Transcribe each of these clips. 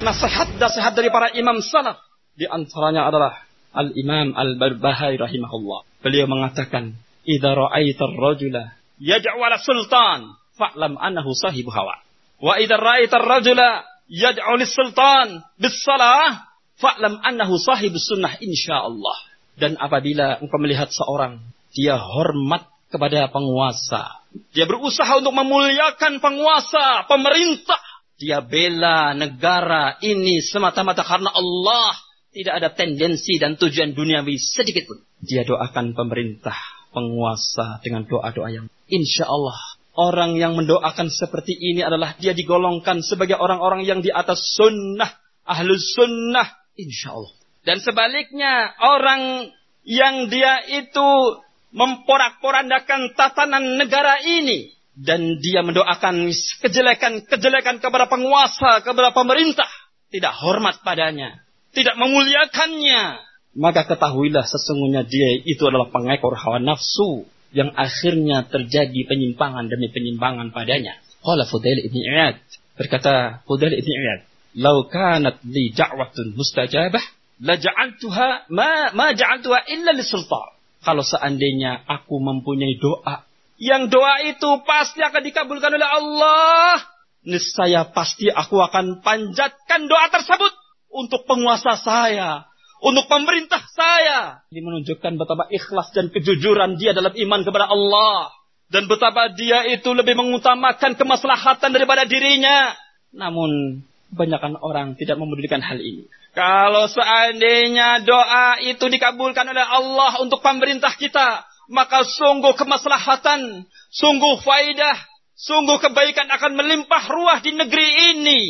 nasihat-nasihat dari para imam salaf. Di antaranya adalah Al-Imam Al-Barbahari rahimahullah. Beliau mengatakan, "Idza ra'aita ar-rajula yad'u 'ala sultan, fa'lam annahu sahibu hawa. Wa idza ra'aita ar-rajula lis-sultan bis-salah, fa'lam annahu sahibu sunnah insyaallah." Dan apabila engkau melihat seorang dia hormat kepada penguasa, dia berusaha untuk memuliakan penguasa, pemerintah, dia bela negara ini semata-mata karena Allah. Tidak ada tendensi dan tujuan duniawi sedikit pun. Dia doakan pemerintah, penguasa dengan doa-doa yang insya Allah. Orang yang mendoakan seperti ini adalah dia digolongkan sebagai orang-orang yang di atas sunnah. Ahlu sunnah. Insya Allah. Dan sebaliknya orang yang dia itu memporak-porandakan tatanan negara ini dan dia mendoakan kejelekan-kejelekan kepada penguasa, kepada pemerintah, tidak hormat padanya, tidak memuliakannya, maka ketahuilah sesungguhnya dia itu adalah pengekor hawa nafsu yang akhirnya terjadi penyimpangan demi penyimpangan padanya. Qala Fudail ibn Iyad, berkata Fudail ibn Iyad, "Lau kanat li da'watun mustajabah, la ja'altuha ma ma ja'altuha illa sultan." Kalau seandainya aku mempunyai doa yang doa itu pasti akan dikabulkan oleh Allah. Niscaya pasti aku akan panjatkan doa tersebut untuk penguasa saya, untuk pemerintah saya. Ini menunjukkan betapa ikhlas dan kejujuran dia dalam iman kepada Allah. Dan betapa dia itu lebih mengutamakan kemaslahatan daripada dirinya. Namun, kebanyakan orang tidak memedulikan hal ini. Kalau seandainya doa itu dikabulkan oleh Allah untuk pemerintah kita, maka sungguh kemaslahatan, sungguh faidah, sungguh kebaikan akan melimpah ruah di negeri ini.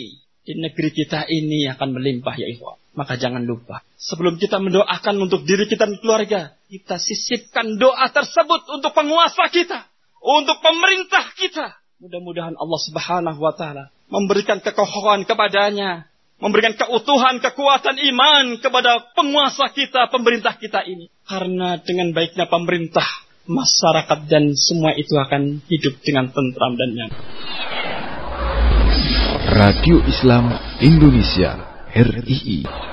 Di negeri kita ini akan melimpah ya ikhwan. Maka jangan lupa, sebelum kita mendoakan untuk diri kita dan keluarga, kita sisipkan doa tersebut untuk penguasa kita, untuk pemerintah kita. Mudah-mudahan Allah Subhanahu wa taala memberikan kekokohan kepadanya, memberikan keutuhan, kekuatan iman kepada penguasa kita, pemerintah kita ini. Karena dengan baiknya pemerintah, masyarakat dan semua itu akan hidup dengan tentram dan nyaman. Radio Islam Indonesia RII